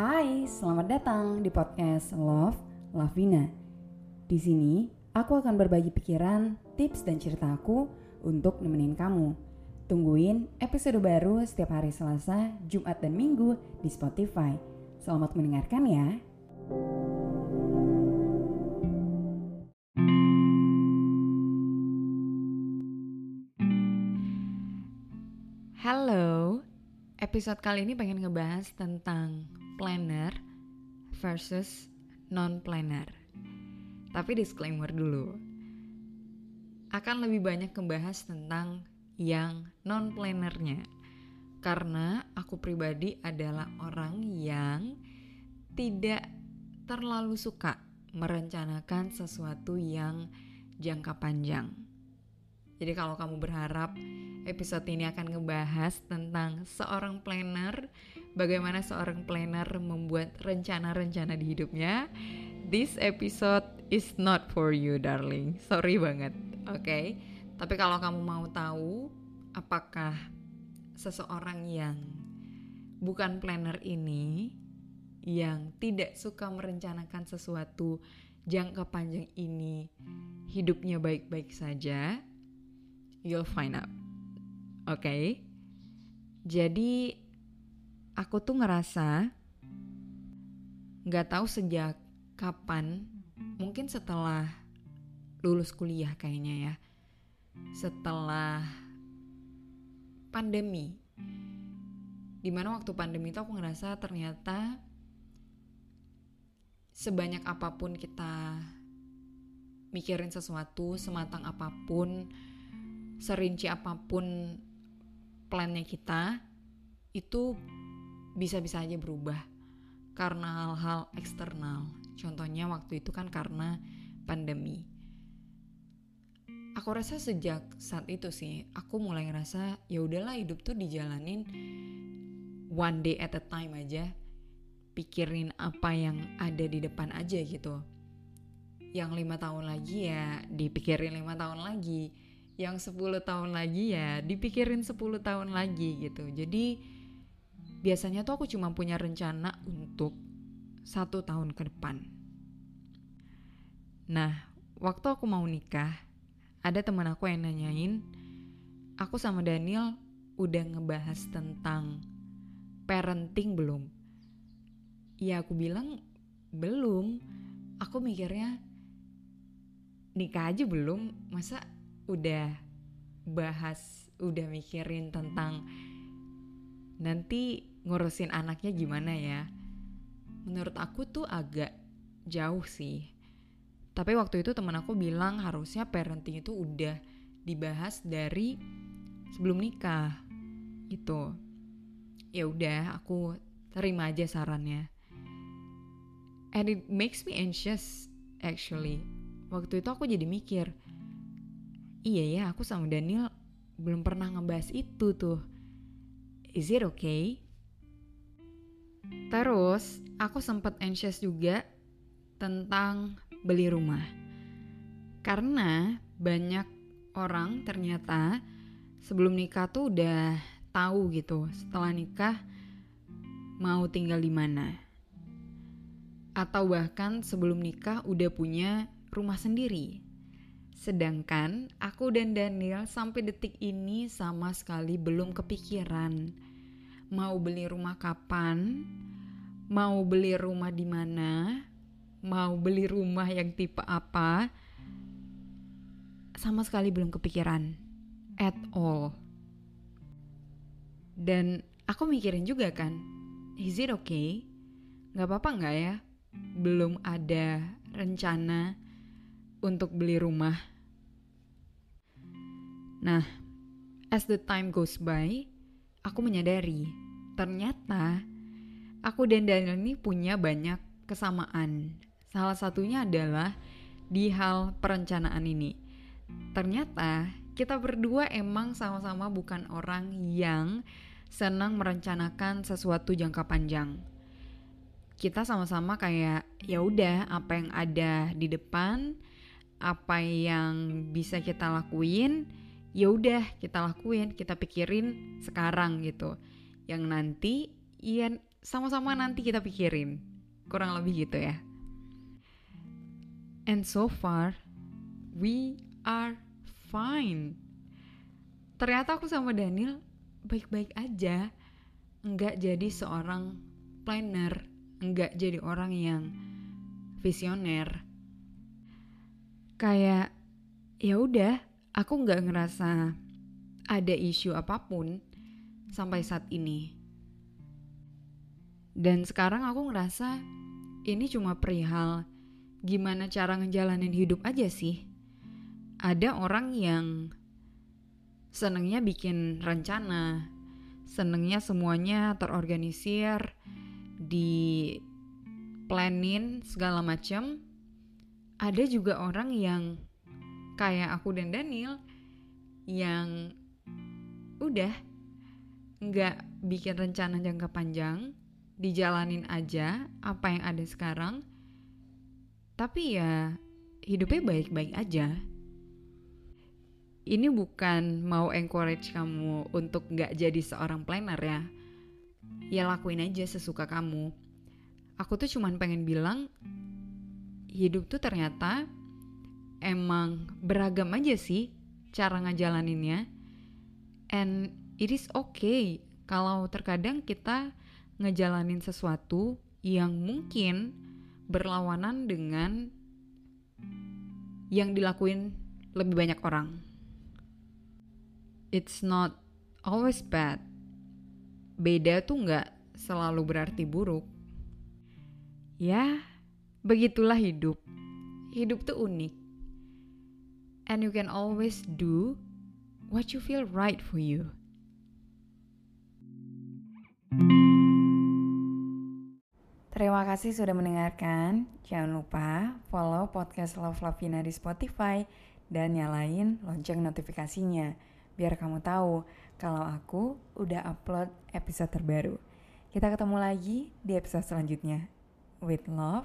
Hai, selamat datang di podcast Love Lavina. Di sini, aku akan berbagi pikiran, tips, dan cerita aku untuk nemenin kamu. Tungguin episode baru setiap hari Selasa, Jumat, dan Minggu di Spotify. Selamat mendengarkan ya. Halo, episode kali ini pengen ngebahas tentang planner versus non-planner. Tapi disclaimer dulu, akan lebih banyak membahas tentang yang non-plannernya. Karena aku pribadi adalah orang yang tidak terlalu suka merencanakan sesuatu yang jangka panjang. Jadi kalau kamu berharap episode ini akan ngebahas tentang seorang planner, bagaimana seorang planner membuat rencana-rencana di hidupnya, this episode is not for you darling. Sorry banget. Oke. Okay? Tapi kalau kamu mau tahu apakah seseorang yang bukan planner ini yang tidak suka merencanakan sesuatu jangka panjang ini hidupnya baik-baik saja, you'll find out. Oke. Okay? Jadi aku tuh ngerasa nggak tahu sejak kapan, mungkin setelah lulus kuliah kayaknya ya. Setelah pandemi. Di mana waktu pandemi itu aku ngerasa ternyata sebanyak apa pun kita mikirin sesuatu, sematang apa pun, serinci apa pun plannya kita, itu bisa-bisa aja berubah karena hal-hal eksternal. Contohnya waktu itu kan karena pandemi. Aku rasa sejak saat itu sih aku mulai ngerasa ya udahlah hidup tuh dijalanin one day at a time aja. Pikirin apa yang ada di depan aja gitu. Yang lima tahun lagi ya dipikirin lima tahun lagi yang 10 tahun lagi ya dipikirin 10 tahun lagi gitu jadi biasanya tuh aku cuma punya rencana untuk satu tahun ke depan nah waktu aku mau nikah ada teman aku yang nanyain, aku sama Daniel udah ngebahas tentang parenting belum? Ya aku bilang belum. Aku mikirnya nikah aja belum, masa udah bahas, udah mikirin tentang nanti ngurusin anaknya gimana ya? Menurut aku tuh agak jauh sih. Tapi waktu itu teman aku bilang harusnya parenting itu udah dibahas dari sebelum nikah gitu. Ya udah aku terima aja sarannya. And it makes me anxious actually. Waktu itu aku jadi mikir iya ya aku sama Daniel belum pernah ngebahas itu tuh is it okay terus aku sempet anxious juga tentang beli rumah. Karena banyak orang ternyata sebelum nikah tuh udah tahu gitu setelah nikah mau tinggal di mana. Atau bahkan sebelum nikah udah punya rumah sendiri. Sedangkan aku dan Daniel sampai detik ini sama sekali belum kepikiran mau beli rumah kapan, mau beli rumah di mana, mau beli rumah yang tipe apa sama sekali belum kepikiran at all. Dan aku mikirin juga kan, is it okay? Gak apa-apa gak ya? Belum ada rencana untuk beli rumah. Nah, as the time goes by, aku menyadari ternyata aku dan Daniel ini punya banyak kesamaan. Salah satunya adalah di hal perencanaan ini. Ternyata kita berdua emang sama-sama bukan orang yang senang merencanakan sesuatu jangka panjang. Kita sama-sama kayak ya udah apa yang ada di depan, apa yang bisa kita lakuin, ya udah kita lakuin, kita pikirin sekarang gitu. Yang nanti ya sama-sama nanti kita pikirin. Kurang lebih gitu ya. And so far, we are fine. Ternyata aku sama Daniel baik-baik aja. Enggak jadi seorang planner, enggak jadi orang yang visioner. Kayak ya udah, aku nggak ngerasa ada isu apa pun sampai saat ini. Dan sekarang aku ngerasa ini cuma perihal gimana cara ngejalanin hidup aja sih. Ada orang yang senengnya bikin rencana, senengnya semuanya terorganisir, di planning segala macam. Ada juga orang yang kayak aku dan Daniel yang udah nggak bikin rencana jangka panjang, dijalanin aja apa yang ada sekarang. Tapi ya hidupnya baik-baik aja. Ini bukan mau encourage kamu untuk nggak jadi seorang planner ya. Ya lakuin aja sesuka kamu. Aku tuh cuman pengen bilang hidup tuh ternyata emang beragam aja sih cara ngejalaninnya and it is okay kalau terkadang kita ngejalanin sesuatu yang mungkin berlawanan dengan yang dilakuin lebih banyak orang. It's not always bad. Beda tuh nggak selalu berarti buruk. Ya, begitulah hidup. Hidup tuh unik. And you can always do what you feel right for you. Terima kasih sudah mendengarkan. Jangan lupa follow podcast Love Lavina di Spotify dan nyalain lonceng notifikasinya biar kamu tahu kalau aku udah upload episode terbaru. Kita ketemu lagi di episode selanjutnya. With love,